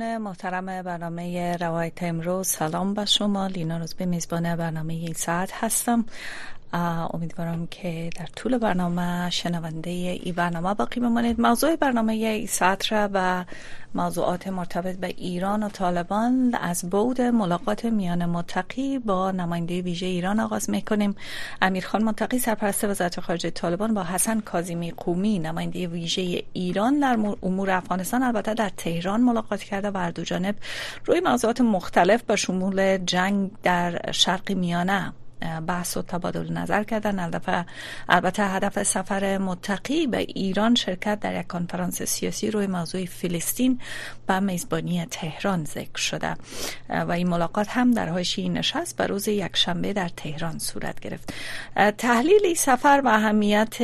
شنوندگان محترم برنامه روایت امروز. سلام به شما. لینا روز به میزبان برنامه این ساعت هستم. امیدوارم که در طول برنامه شنونده ای برنامه باقی بمانید. موضوع برنامه ای را به موضوعات مرتبط به ایران و طالبان از بود ملاقات میان متقی با نماینده ویژه ایران آغاز می‌کنیم. امیرخان متقی سرپرست وزارت خارجه طالبان با حسن کاظمی قومی نماینده ویژه ایران در امور افغانستان البته در تهران ملاقات کرده و دو جانب روی موضوعات مختلف به شمول جنگ در شرق میانه. بحث و تبادل نظر کردن. البته هدف سفر متقی به ایران شرکت در یک کنفرانس سیاسی روی موضوع فلسطین به میزبانی تهران ذکر شده. و این ملاقات هم در حاشیه نشست به روز یکشنبه در تهران صورت گرفت. تحلیل سفر و اهمیت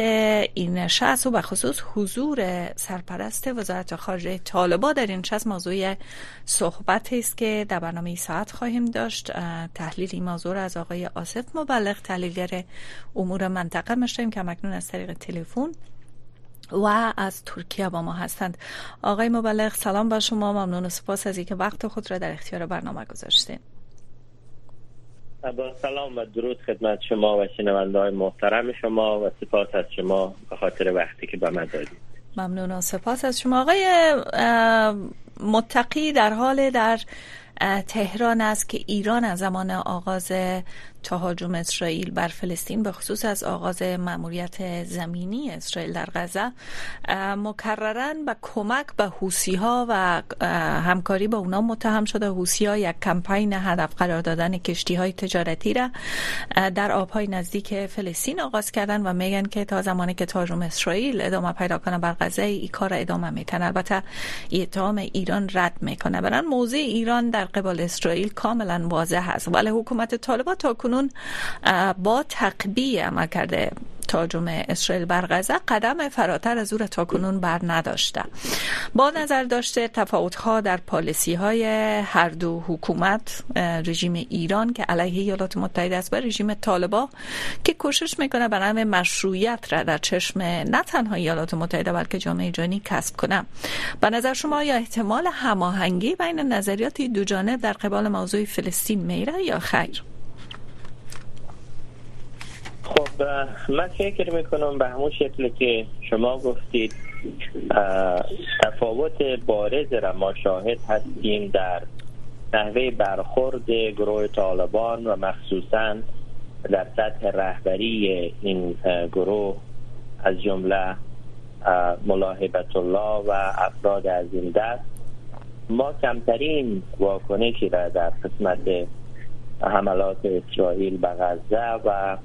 این نشست و به خصوص حضور سرپرست وزارت خارجه طالبا در این نشست موضوع صحبت است که در برنامه ساعت خواهیم داشت. تحلیل این موضوع از آقای آصف مبلغ تحلیلگر امور منطقه مشتیم که مکنون از طریق تلفن و از ترکیه با ما هستند. آقای مبلغ سلام با شما. ممنون و سپاس از اینکه وقت خود را در اختیار برنامه گذاشتین. با سلام و درود خدمت شما و شنونده های محترم شما و سپاس از شما به خاطر وقتی که به من دادید ممنون و سپاس از شما. آقای متقی در حال در تهران است که ایران از زمان آغاز تهاجم اسرائیل بر فلسطین به خصوص از آغاز مأموریت زمینی اسرائیل در غزه مکررا به کمک به حوسی ها و همکاری با اونا متهم شده. حوسی ها یک کمپین هدف قرار دادن کشتی های تجارتی را در آبهای نزدیک فلسطین آغاز کردن و میگن که تا زمانی که تهاجم اسرائیل ادامه پیدا کنه بر غزه ای کار ادامه میتن البته اتهام ایران رد می‌کنه. برن موضع ایران در قبال اسرائیل کاملا واضح است. ولی حکومت طالبان تا با تقبیه عمل کرده تاجم اسرائیل بر غزه قدم فراتر از او را تاکنون بر نداشته. با نظر داشته تفاوت ها در پالیسی های هر دو حکومت رژیم ایران که علیه ایالات متحده است و رژیم طالبا که کوشش می‌کنه نام مشروعیت را در چشم نه تنها ایالات متحده بلکه جامعه جهانی کسب کنه. به نظر شما یا احتمال هماهنگی بین نظریات دو جانب در قبال موضوع فلسطین میره یا خیر؟ خب من فکر می‌کنم به همون شکل که شما گفتید تفاوت بارز را ما شاهد هستیم در نحوه برخورد گروه طالبان و مخصوصا در سطح رهبری این گروه از جمله ملاحبت الله و افراد از این دست. ما کمترین واکنشی را در قسمت حملات اسرائیل به غزه و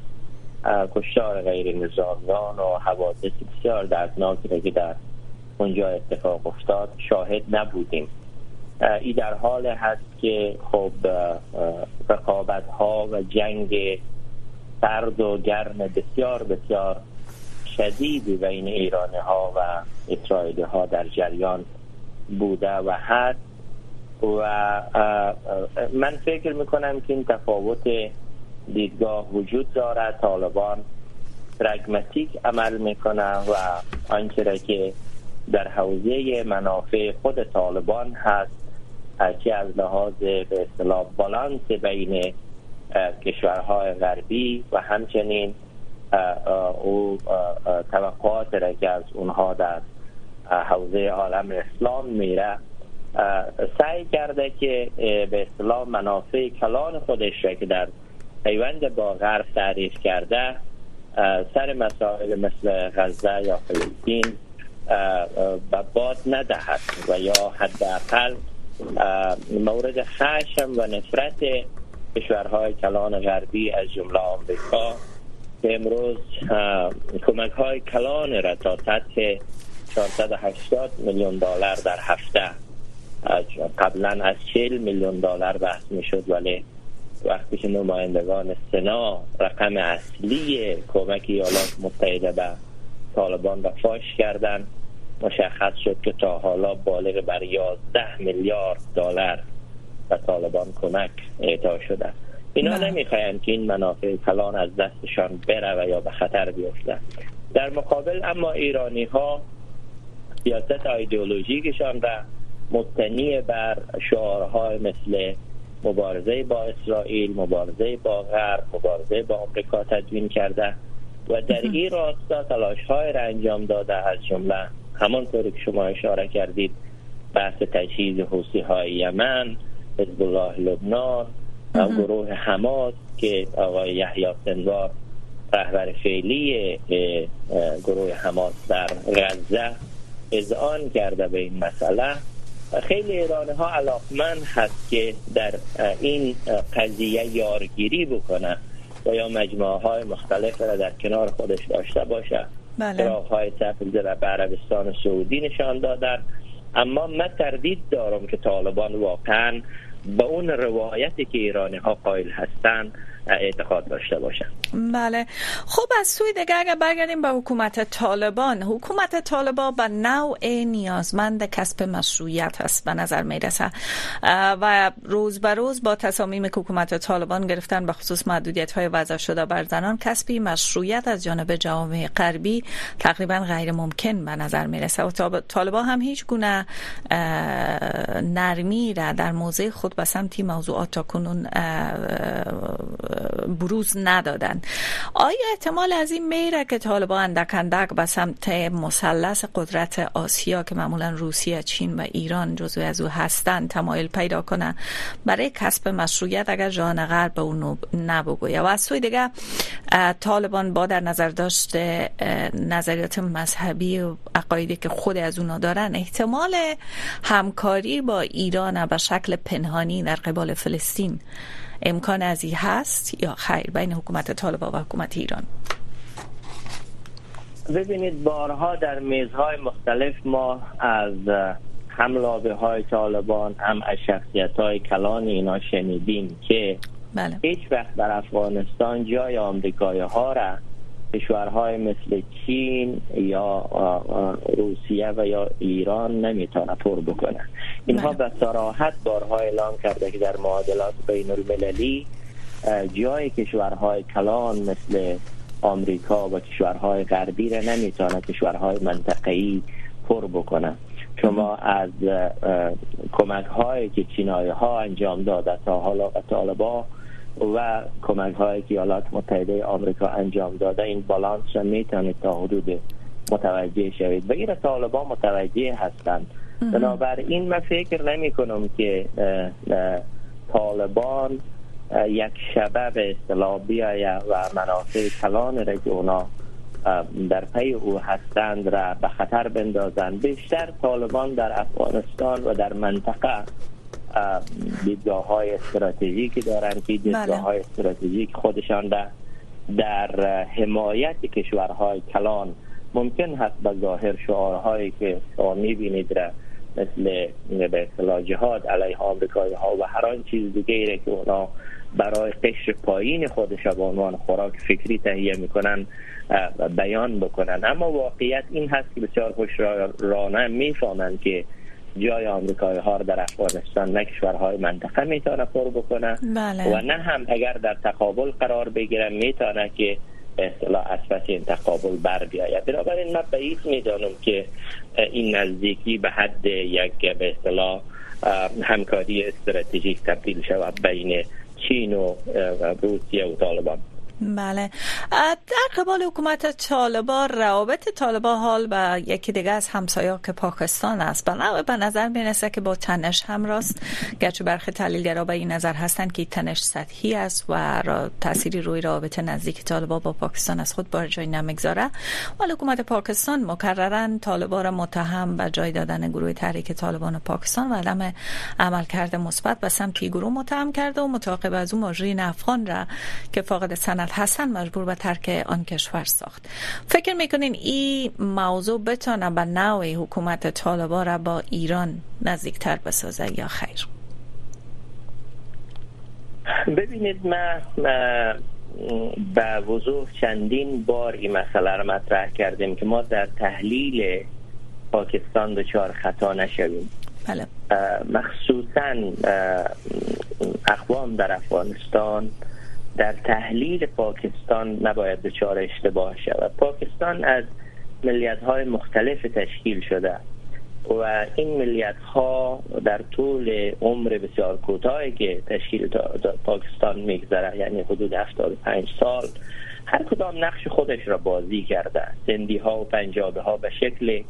کشتار غیر نظامیان و حوادث بسیار دردناکی که در اونجا اتفاق افتاد شاهد نبودیم. ای در حال هست که خب رقابت ها و جنگ سرد و گرم بسیار بسیار شدید بین ایرانی ها و اسرائیلی ها در جریان بوده و هست و من فکر می‌کنم که این تفاوت دیدگاه وجود دارد. طالبان پرگماتیک عمل می‌کنه و آنچه که در حوزه منافع خود طالبان هست که از لحاظ به اصطلاح بالانس بین کشورهای غربی و همچنین او توقعات را که از اونها در حوزه عالم اسلام میره سعی کرده که به اصطلاح منافع کلان خودش را که در پیوند با غرب تعریف کرده سر مسائل مثل غزه یا فلسطین به باد ندهد و یا حداقل مورد خشم و نفرت کشورهای کلان غربی از جمله آمریکا که امروز کمک های کلان را تا سطح 480 میلیون دلار در هفته قبلا از 40 میلیون دلار بحث می شد ولی وقتی که نمایندگان سنا رقم اصلی کمک ایالات متحده به طالبان را فاش کردند مشخص شد که تا حالا بالغ بر 11 میلیارد دلار به طالبان کمک اعطا شده اینا بله. نمی‌خواین که این منافع کلان از دستشان بره و یا به خطر بیفته در مقابل اما ایرانی ها سیاست ایدئولوژیکشان را مبتنی بر شعارهای مثل مبارزه با اسرائیل مبارزه با غرب مبارزه با آمریکا تدوین کرده و در این راستا تلاش های را انجام داده از جمله همانطوری که شما اشاره کردید بحث تجهیز حوسی های یمن حزب الله لبنان گروه حماس که آقای یحیی سنوار رهبر فعلی گروه حماس در غزه اذعان کرده به این مسئله. خیلی ایرانی ها علاقمند هست که در این قضیه یارگیری بکنه و یا مجموعه های مختلف را در کنار خودش داشته باشه بله. های تفریده را به عربستان سعودی نشان دادن اما من تردید دارم که طالبان واقعا به اون روایتی که ایرانی ها قائل هستند اعتقاد داشته باشند بله. خب از سوی دیگه اگر برگردیم به حکومت طالبان حکومت طالبان به نوع نیازمند کسب مشروعیت هست به نظر می‌رسه. و روز به روز با تصامیم حکومت طالبان گرفتن به خصوص محدودیت های وضع شده بر زنان کسبی مشروعیت از جانب جامعه غربی تقریبا غیر ممکن به نظر می‌رسه. و طالبان هم هیچ گونه نرمی را در موضع خود به سمتی موضوعات تا کنون بروز ندادن. آیا احتمال از این میره که طالبان اندک اندک به سمت مثلث قدرت آسیا که معمولا روسیه چین و ایران جزو از او هستند تمایل پیدا کنه؟ برای کسب مشروعیت اگر جان غرب به اونو نبگویه و از سوی دیگه طالبان با در نظر داشته نظریات مذهبی و عقایدی که خود از اونا دارن احتمال همکاری با ایران به شکل پنهانی در قبال فلسطین امکان از این هست یا خیر بین حکومت طالبان و حکومت ایران ببینید بارها در میزهای مختلف ما از هم لابه های طالبان هم از شخصیت های کلان اینا شنیدیم که بله. هیچ وقت در افغانستان جای آمریکایی ها را کشورهای مثل چین یا روسیه و یا ایران نمی‌تونه پر بکنه اینها بله. به صراحت بارها اعلام کرده که در معادلات بین المللی جای کشورهای کلان مثل آمریکا و کشورهای غربی را نمی‌تونه کشورهای منطقه‌ای پر بکنه شما از کمک هایی که چینای ها انجام داده تا حالا طالبا و کمک های که ایالات متحده آمریکا انجام داده. این بالانس را می‌تونید تا حدود متوجه شوید. و این طالبان متوجه هستند. بنابراین من فکر نمی کنم که طالبان یک شبه به اصطلاح بیاید و منافع کلان را که اونا در پی او هستند را به خطر بندازند. بیشتر طالبان در افغانستان و در منطقه دیدگاه های استراتژیک دارن که دیدگاه بله. های استراتژیک خودشان در, در حمایت کشورهای کلان ممکن هست به ظاهر شعارهایی که شما می‌بینید را مثل به اصطلاح جهاد علیه آمریکایی ها و هر آن چیز دیگه که اونا برای قشر پایین خودش به عنوان خوراک فکری تهیه می‌کنن بیان بکنن اما واقعیت این هست که بسیار خوش رانه می‌فهمند که جای آمریکایی ها در افغانستان نه کشورهای منطقه می‌تونه پر بکنه. بله. و نه هم اگر در تقابل قرار بگیره می‌تونه که اصطلاح از این تقابل بر بیاید. بنابراین من بعید می‌دانم که این نزدیکی به حد یک به اصطلاح همکاری استراتژیک تبدیل شود بین چین و روسیه و طالبان. بله. در قبال حکومت طالبان روابط طالبان حال و یکی دیگه از همسایه که پاکستان است. بنابراین به نظر می‌رسه که با تنش هم راست. گرچه برخی تحلیلگرا به این نظر هستند که تنش سطحی است و را تأثیری روی روابط نزدیک طالبان با پاکستان از خود بار جای نمی‌گذاره. ولی حکومت پاکستان مکررا طالبان را متهم و جای دادن گروه تحریک طالبان پاکستان و عدم عملکرد مثبت به سمت گروه متهم کرده و متعاقب از اون ماجرین افغان را که فاقد سند حسن مجبور به ترک آن کشور ساخت. فکر می‌کنین این موضوع بتانه به نوع حکومت طالبا را با ایران نزدیکتر بسازه یا خیر؟ ببینید من به وضوح چندین بار این مسئله رو مطرح کردیم که ما در تحلیل پاکستان دچار خطا نشویم. بله. مخصوصا اقوام در افغانستان در تحلیل پاکستان نباید دچار اشتباه شود. پاکستان از ملیت های مختلف تشکیل شده و این ملیت ها در طول عمر بسیار کوتاهی که تشکیل پاکستان میگذره یعنی حدود 75 سال هر کدام نقش خودش را بازی کرده. سندی ها و پنجابه ها به شکل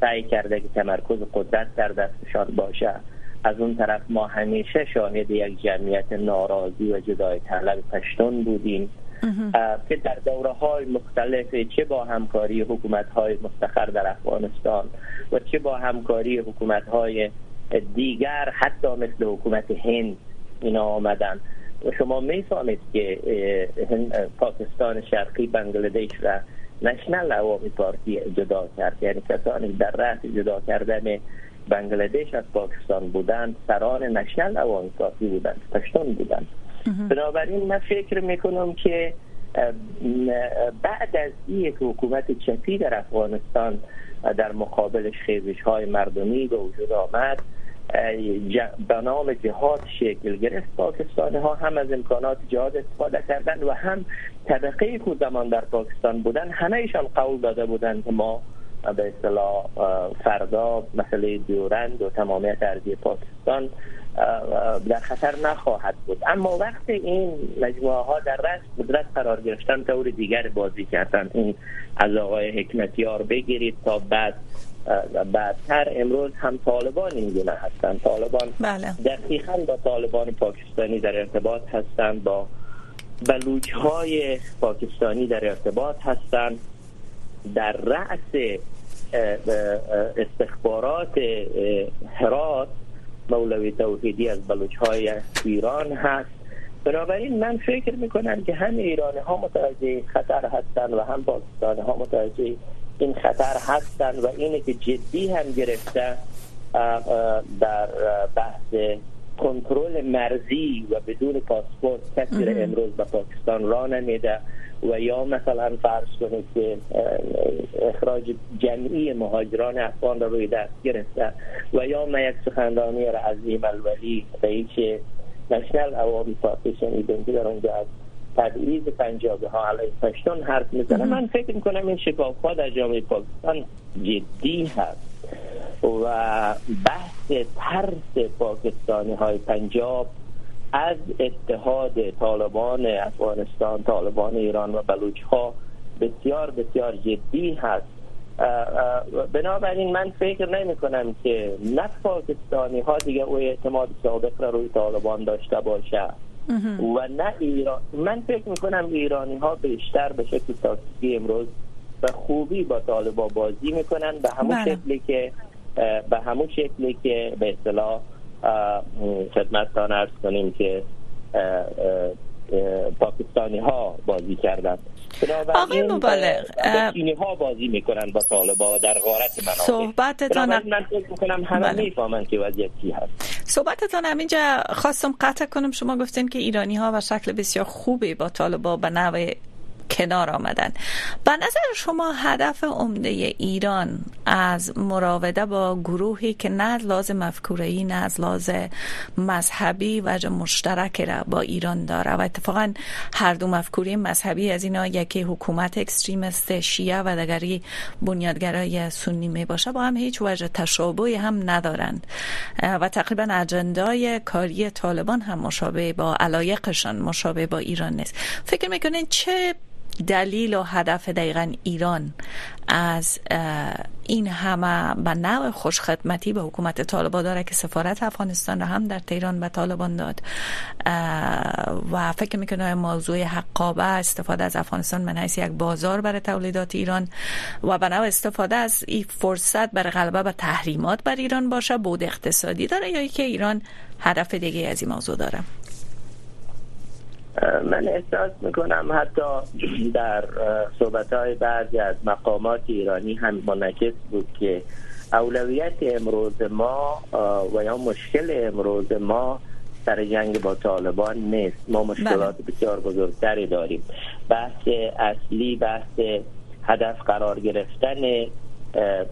سعی کرده که تمرکز قدرت در دستشان باشه. از اون طرف ما همیشه شاهد یک جمعیت ناراضی و جدای طلب پشتون بودیم که در دوره های مختلف چه با همکاری حکومت های مستقر در افغانستان و چه با همکاری حکومت های دیگر حتی مثل حکومت هند اینا آمدن. و شما می‌فهمید که پاکستان شرقی بنگلادش را نشنل عوامی پارتی جدا کرد. یعنی کسانی در رأس جدا کردن بنگلادش از پاکستان بودند سران نشنل عوامی پارتی بودند پشتون بودند. بنابراین من فکر می‌کنم که بعد از این حکومت چپی در افغانستان در مقابل خیزش های مردمی به وجود آمد به نام جهاد شکل گرفت. پاکستانی ها هم از امکانات جهاد استفاده کردن و هم طبقه که زمان در پاکستان بودن همه ایشان قول داده بودند که ما به اصطلاح فردا مسئله دیورند و تمامیت ارضی پاکستان در خطر نخواهد بود. اما وقتی این مجموعه ها در رأس قدرت قرار گرفتن طور دیگر بازی کردن. این از آقای حکمتیار بگیرید تا بعد بعدتر. امروز هم طالبان این گونه هستند طالبان بله. دقیقا با طالبان پاکستانی در ارتباط هستند با بلوچ های پاکستانی در ارتباط هستند در رأس استخبارات هرات مولوی توحیدی از بلوچ های ایران هست. بنابراین من فکر می‌کنم که هم ایرانی ها متوجه خطر هستند و هم پاکستانی ها متوجه این خطر هستند و اینه که جدی هم گرفته در بحث کنترل مرزی و بدون پاسپورت. کسی امروز به پاکستان را نمیده. و یا مثلا فرض کنید که اخراج جمعی مهاجران افغان را روی دست گرفته و یا ما یک سخنرانی را عظیم الولی رئیس نشنل عوامی پارتی شنیدیم که در اونجا از تبعیض پنجابه ها علیه پشتون حرف می‌زنه من فکر می‌کنم این شکاف ها در جامعه پاکستان جدی هست و بحث ترس پاکستانی های پنجاب از اتحاد طالبان افغانستان طالبان ایران و بلوچ ها بسیار بسیار جدی هست. بنابراین من فکر نمی کنم که نه پاکستانی ها دیگه او اعتماد سابق را روی طالبان داشته باشه. و نه ایران. من فکر می کنم ایرانی ها بیشتر به شکل تاکتیکی امروز به خوبی با طالبان بازی می‌کنن. به همون بله. شکلی که به همون شکلی که به اصطلاح خدمتتان ارز کنیم که پاکستانی ها بازی کردن. آقای مبالغ چینی ها بازی می‌کنن با طالبا در غارت مناطق صحبتتان من فکر می‌کنم همه بله. می‌فهمن که وضعیت چی هست. صحبتتان همینجا خواستم قطع کنم. شما گفتین که ایرانی ها و شکل بسیار خوبی با طالبا به نوع کنار آمدن. به نظر شما هدف عمده ایران از مراوده با گروهی که نه از مفکوره نه از لازم مذهبی وجه مشترک را با ایران داره و اتفاقا هر دو مفکوره مذهبی از اینا یکی حکومت اکستریمست شیعه و دگری بنیادگرای سنی می باشه با هم هیچ وجه تشابهی هم ندارند. و تقریبا اجندای کاری طالبان هم مشابه با علایقشان مشابه با ایران نیست. فکر می‌کنین چه دلیل و هدف دقیقا ایران از این همه به نوع خوشخدمتی به حکومت طالبان داره که سفارت افغانستان را هم در تهران به طالبان داد. و فکر می‌کنه موضوع حقابه استفاده از افغانستان من یک بازار برای تولیدات ایران و به نوع استفاده از این فرصت برای غلبه به تحریمات بر ایران باشه. بود اقتصادی داره یا که ایران هدف دیگه از این موضوع داره؟ من احساس می‌کنم حتی در صحبت های بعضی از مقامات ایرانی هم منعکس بود که اولویت امروز ما و یا مشکل امروز ما سر جنگ با طالبان نیست. ما مشکلات بله. بسیار بزرگتری داریم. بحث اصلی بحث هدف قرار گرفتن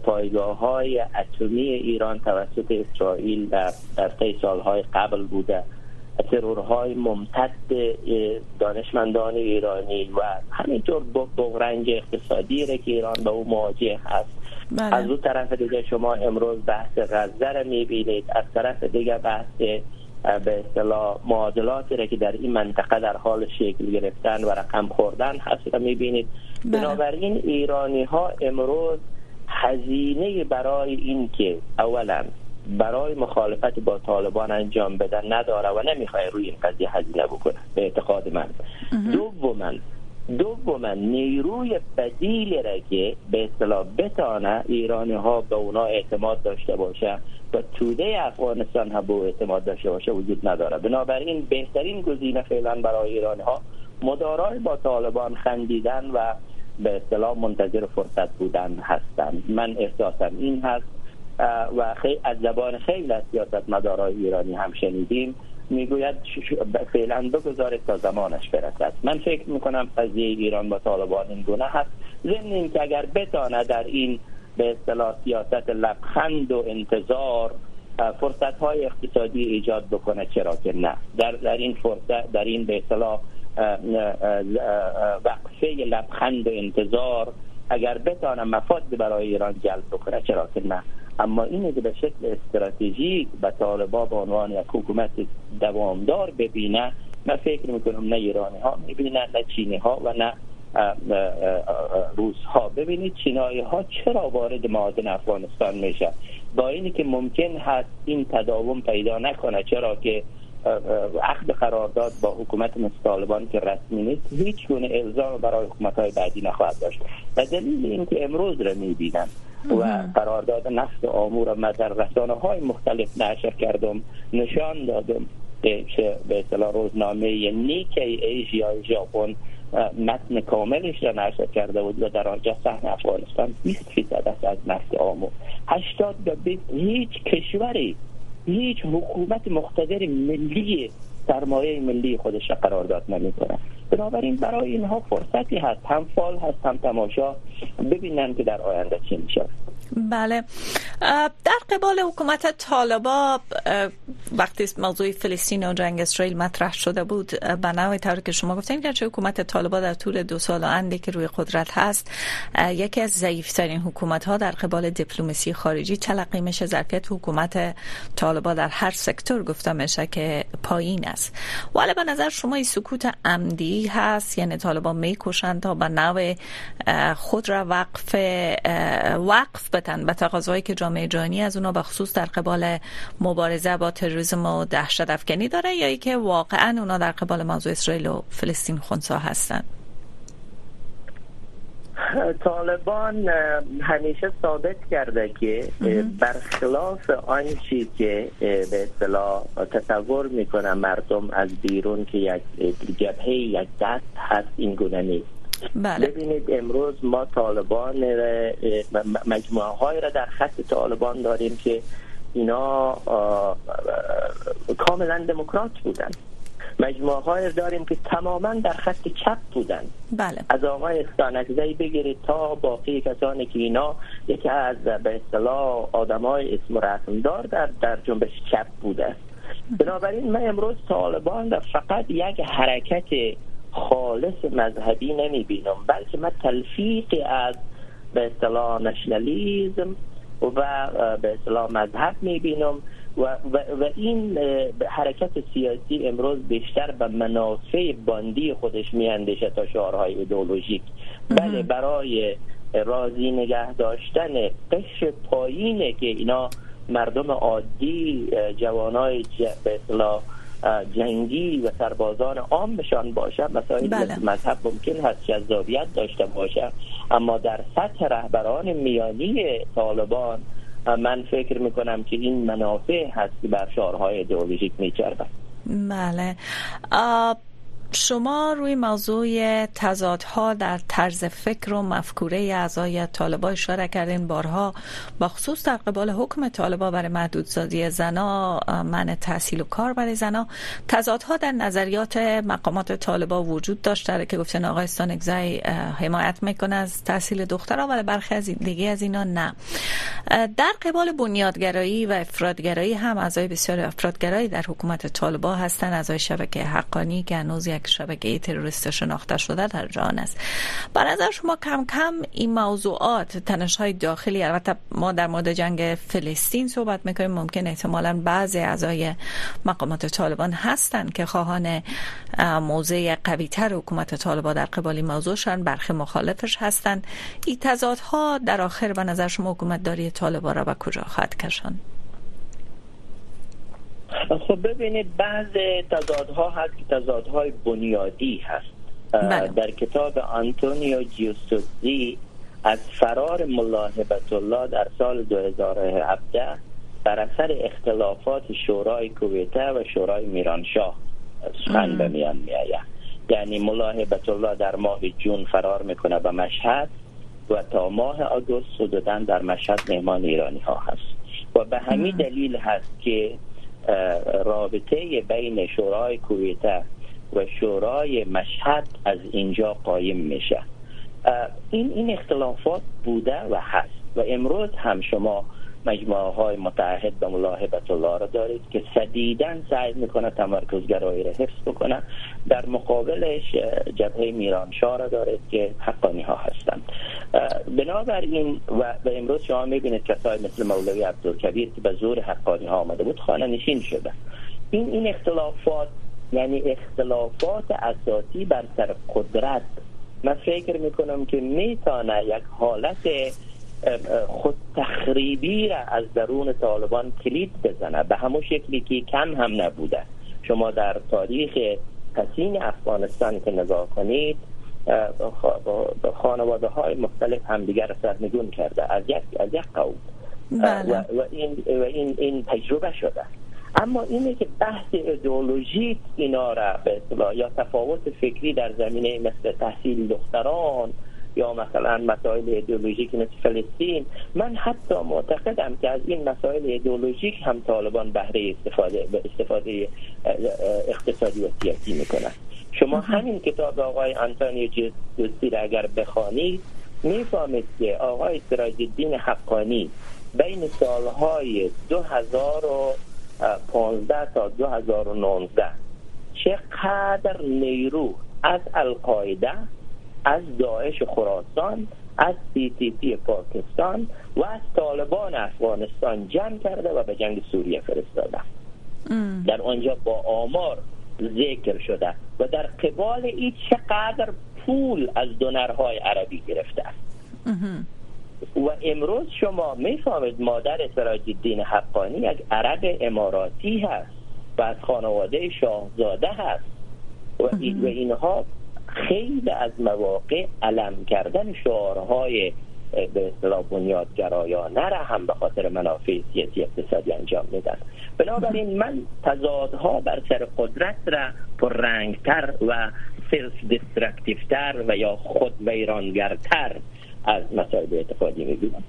پایگاه های اتمی ایران توسط اسرائیل در, در طی سالهای قبل بوده. ترورهای ممتد دانشمندان ایرانی و همینطور بغرنج اقتصادی که ایران به او مواجه هست بله. از اون طرف دیگه شما امروز بحث غزه را می‌بینید از طرف دیگه بحث به اصطلاح معادلاتی را که در این منطقه در حال شکل گرفتن و رقم خوردن هست را می‌بینید بله. بنابراین ایرانی ها امروز هزینه برای این که اولا برای مخالفت با طالبان انجام بدن نداره و نمی‌خواد روی این قضیه هزینه بکنه به اعتقاد من. دوما دوما نیروی بدیل را که به اصطلاح بتانه ایرانی ها به اونا اعتماد داشته باشه و توده افغانستان هم به اعتماد داشته باشه وجود نداره. بنابراین بهترین گزینه فعلا برای ایرانی ها مدارای با طالبان خندیدن و به اصطلاح منتظر فرصت بودن هستند من احساسم این هست. و از زبان خیلی از سیاست مدارای ایرانی هم شنیدیم. می‌گوید فعلا بگذارید تا زمانش برسد. من فکر می‌کنم قضیه ایران با طالبان این گونه هست. ضمن که اگر بتانه در این به اصطلاح سیاست لبخند و انتظار فرصت های اقتصادی ایجاد بکنه چرا که نه. در, در این فرصت در این به اصطلاح وقفه لبخند و انتظار اگر بتانه مفاد برای ایران جلب بکنه چرا که نه. اما اینه که به شکل استراتژیک به طالبا به عنوان یک حکومت دوامدار ببینه من فکر می‌کنم نه ایرانی ها می‌بینن نه چینی ها و نه روس ها ببینید چینایی ها چرا وارد معادن افغانستان میشه؟ با اینی که ممکن هست این تداوم پیدا نکنه چرا که عقد قرارداد با حکومت مثل طالبان که رسمی نیست هیچ گونه الزام برای حکومت های بعدی نخواهد داشت. و دلیل اینکه امروز را می‌بینم و قرارداد نفت آمور و در رسانه های مختلف نشر کردم نشان دادم که به اصطلاح روزنامه نیکی ایژیا ژاپن متن کاملش را نشر کرده بود و در آنجا سحن افغانستان 20 فیصد از نفت آمور. 80 به هیچ کشوری هیچ حکومت مقتدر ملی سرمایه ملی خودش را قرارداد نمی‌کنه. بنابراین برای اینها فرصتی هست. هم فال هست هم تماشا. ببینن که در آینده چی میشه. بله. در قبال حکومت طالبا وقتی موضوع فلسطین و جنگ اسرائیل مطرح شده بود به نوعی طور که شما گفتین که حکومت طالبا در طول دو سال و اندی که روی قدرت هست یکی از ضعیفترین حکومت ها در قبال دیپلماسی خارجی تلقی میشه. ظرفیت حکومت طالبا در هر سکتور گفته میشه که پایین است. ولی به نظر شما این سکوت عمدی هست؟ یعنی طالبان می‌کشند تا به نوع خود را وقف وقف بتن به تقاضایی که جامعه جهانی از اونا به خصوص در قبال مبارزه با تروریسم و دهشت افکنی داره یا ای که واقعا اونا در قبال موضوع اسرائیل و فلسطین خونسا هستند طالبان همیشه ثابت کرده که برخلاف آنچه که به اصطلاح تصور می‌کنه مردم از بیرون که یک جبهه یک دست هست این گونه نیست. بله. ببینید امروز ما طالبان مجموعه های را در خط طالبان داریم که اینا کاملا دموکرات بودن. مجموعه های داریم که تماما در خط چپ بودن. بله. از آقای استانکزی بگیرید تا باقی کسانی که اینا یکی از به اصطلاح آدم های اسم رسم دار در, در جنبش چپ بوده. بنابراین من امروز طالبان در فقط یک حرکت خالص مذهبی نمی بینم بلکه من تلفیق از به اصطلاح نشنالیزم و به اصطلاح مذهب می بینم و, و, و این حرکت سیاسی امروز بیشتر به منافع باندی خودش میاندیشه تا شعارهای ایدئولوژیک. بله برای راضی نگه داشتن قشر پایینه که اینا مردم عادی جوانای به جنگی و سربازان عام بشان باشه مسائل بله. مذهب ممکن هست جذابیت داشته باشه اما در سطح رهبران میانی طالبان من فکر می‌کنم که این منافع هست که بر شعارهای ایدئولوژیک میچربه بله. شما روی موضوع تضادها در طرز فکر و مفکوره اعضای طالبا اشاره کردین. بارها با خصوص در قبال حکم طالبا برای محدودسازی زنا من تحصیل و کار برای زنا تضادها در نظریات مقامات طالبا وجود داشته که گفتن آقای استانگزای حمایت می‌کنه از تحصیل دخترها ولی برخی از دیگه از اینا نه. در قبال بنیادگرایی و افرادگرایی هم اعضای بسیار افرادگرایی در حکومت طالبا هستن. اعضای شبکه حقانی که هنوز شبکه تروریست شناخته شده در جهان است. به نظر شما کم کم این موضوعات تنش های داخلی البته ما در مورد جنگ فلسطین صحبت می‌کنیم ممکن احتمالا بعضی اعضای مقامات طالبان هستند که خواهان موضع قوی تر حکومت طالبان در قبال این موضوعشان برخی مخالفش هستند. این تضادها در آخر به نظر شما حکومت داری طالبان را به کجا خواهد کشان خب ببینید بعض تضادها هست که تضادهای بنیادی هست. بله. در کتاب آنتونیو جیوسوزی از فرار ملاحبت الله در سال 2017 بر اثر اختلافات شورای کویته و شورای میرانشاه سخن به میان میآید. یعنی ملاحبت الله در ماه جون فرار می‌کنه به مشهد و تا ماه آگوست حدودا در مشهد مهمان ایرانی ها هست. و به همین دلیل هست که رابطه بین شورای کویته و شورای مشهد از اینجا قایم میشه. این این اختلافات بوده و هست و امروز هم شما مجموعه های متحد به ملاحبت الله را دارید که سدیدن سعی می‌کنه تمرکزگرایی را حفظ بکنه. در مقابلش جبهه میرانشاه را دارید که حقانی ها هستند بنابراین و به امروز شما می‌بینید کسای مثل مولوی عبدالکبیر که به زور حقانی ها آمده بود خانه نشین شده. این این اختلافات یعنی اختلافات اساسی بر سر قدرت من فکر می‌کنم که می‌تونه یک حالت خود تخریبی را از درون طالبان کلید بزنه. به همون شکلی که کم هم نبوده. شما در تاریخ قسیم افغانستان که نگاه کنید خانواده های مختلف همدیگر سرنگون کرده. از یک از یک قوم. بله. و, این و این این تجربه شده. اما اینه که بحث ایدئولوژیک اینا را به یا تفاوت فکری در زمینه مثل تحصیل دختران یا مثلا مسائل ایدئولوژیک مثل فلسطین من حتی معتقدم که از این مسائل ایدئولوژیک هم طالبان بهره استفاده به استفاده اقتصادی و سیاسی می‌کنن شما همین کتاب آقای انتونیو جوسی را اگر بخوانید می‌فهمید که آقای سراج الدین حقانی بین سالهای 2015 تا 2019 چقدر نیرو از القاعده از داعش خراسان از سی پاکستان و از طالبان افغانستان جمع کرده و به جنگ سوریه فرستاده. در آنجا با آمار ذکر شده و در قبال این چقدر پول از دونرهای عربی گرفته. است و امروز شما می‌فهمید مادر سراج الدین حقانی یک عرب اماراتی هست و از خانواده شاهزاده هست. و, و اینها خیلی از مواقع علم کردن شعارهای به اصطلاح بنیادگرایانه را هم به خاطر منافع سیاسی اقتصادی انجام میدن. بنابراین من تضادها بر سر قدرت را پر رنگتر و self-destructive تر و یا خود ویرانگرتر از مسائل اعتقادی می‌بینم.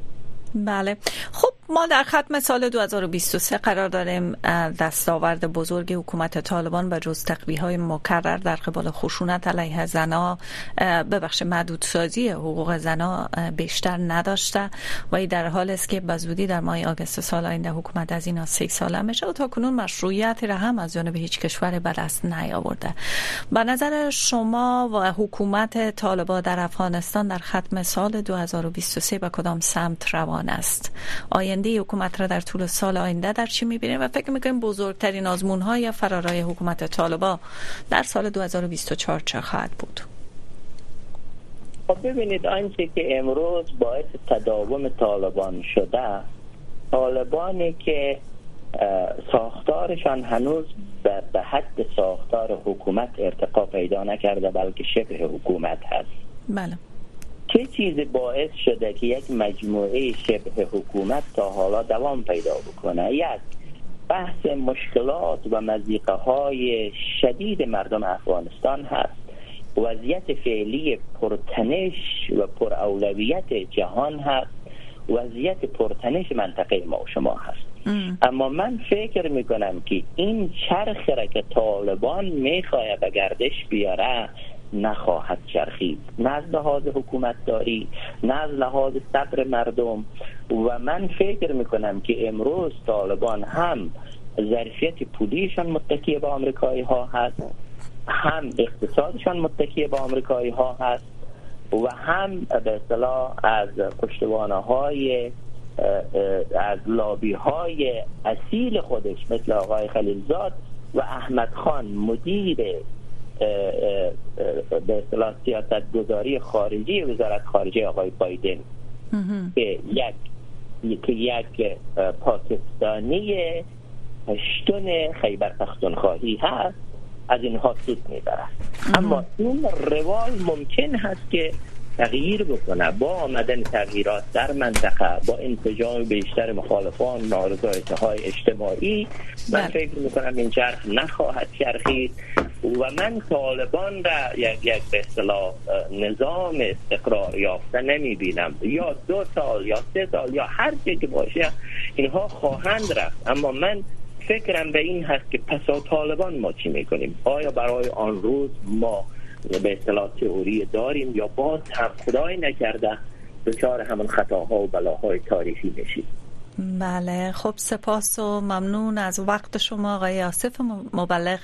بله. خب ما در ختم سال 2023 قرار داریم دستاورد بزرگ حکومت طالبان و جز تقبیح های مکرر در قبال خشونت علیه زنا ببخش سازی حقوق زنا بیشتر نداشته و ای در حالی است که بزودی در ماه آگست سال آینده حکومت از اینا سه ساله میشه و تا کنون مشروعیت را هم از جانب هیچ کشور به دست نیاورده. به نظر شما و حکومت طالبان در افغانستان در ختم سال 2023 به کدام سمت روان است؟ آینده حکومت را در طول سال آینده در چی می‌بینیم؟ و فکر می‌کنیم بزرگترین آزمون های یا فرارای حکومت طالبا در سال 2024 چه خواهد بود؟ خب ببینید آنچه که امروز باعث تداوم طالبان شده طالبانی که ساختارشان هنوز به حد ساختار حکومت ارتقا پیدا نکرده بلکه شبه حکومت هست. بله. چه چیزی باعث شده که یک مجموعه شبه حکومت تا حالا دوام پیدا بکنه؟ یک بحث مشکلات و مزیقه های شدید مردم افغانستان هست. وضعیت فعلی پرتنش و پراولویت جهان هست. وضعیت پرتنش منطقه ما و شما هست. اما من فکر می‌کنم که این چرخ را که طالبان می‌خواه به گردش بیاره نخواهد چرخید. نه از لحاظ حکومت داری نه از لحاظ صبر مردم. و من فکر می‌کنم که امروز طالبان هم ظرفیت پولیشان متکی به آمریکایی ها هست هم اقتصادشان متکی به آمریکایی ها هست و هم به اصطلاح از پشتوانه های از لابی های اصیل خودش مثل آقای خلیلزاد و احمد خان مدیر به اصطلاح سیاست گذاری خارجی وزارت خارجه آقای بایدن. که یک که یک پاکستانی پشتون خیبر پختونخواهی هست از اینها سود می‌برد. اما این روال ممکن هست که تغییر بکنه. با آمدن تغییرات در منطقه با انتجام بیشتر مخالفان نارضایتی های اجتماعی من بله. فکر می‌کنم این چرخ نخواهد چرخید. و من طالبان را یک یک به اصطلاح نظام استقرار یافته نمی بینم یا دو سال یا سه سال یا هر چه که باشه اینها خواهند رفت. اما من فکرم به این هست که پسا طالبان ما چی می‌کنیم؟ آیا برای آن روز ما به اصطلاح تئوری داریم یا باز هم خدای نکرده؟ دچار همون خطاها و بلاهای تاریخی میشیم. بله خب سپاس و ممنون از وقت شما آقای آصف مبلغ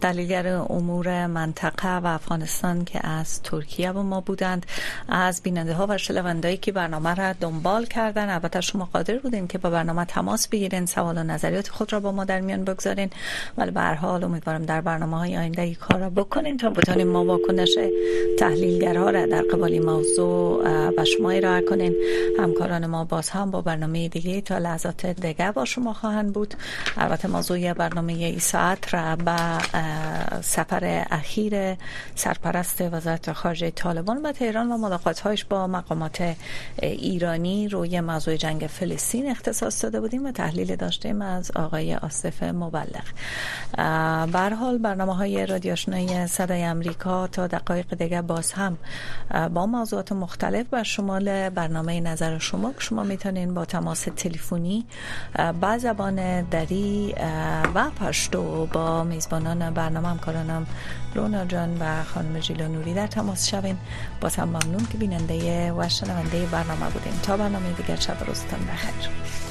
دلیلگر امور منطقه و افغانستان که از ترکیه با ما بودند از بیننده ها و شنوندهایی که برنامه را دنبال کردن. البته شما قادر بودین که با برنامه تماس بگیرین سوال و نظریات خود را با ما در میان بگذارین. ولی به هر حال امیدوارم در برنامه های آینده این کار را بکنین تا بتانیم ما واکنش تحلیلگرها را در قبال موضوع به شما ارائه کنین. همکاران ما باز هم با برنامه دیگه لحظات دیگه با شما خواهند بود. البته موضوع برنامه ای ساعت را به سفر اخیر سرپرست وزارت خارجه طالبان به تهران و ملاقات هایش با مقامات ایرانی روی موضوع جنگ فلسطین اختصاص داده بودیم و تحلیل داشتیم از آقای آصف مبلغ. بر حال برنامه های رادیوشنای صدای امریکا تا دقایق دیگه باز هم با موضوعات مختلف بر شمال برنامه نظر شما شما می‌تونین با تماس تلفن تلفنی با زبان دری و پشتو با میزبانان برنامه همکارانم لونا جان و خانم جیلا نوری در تماس شوین. باز هم ممنون که بیننده و شنونده برنامه بودیم تا برنامه دیگر شب روزتان بخیر.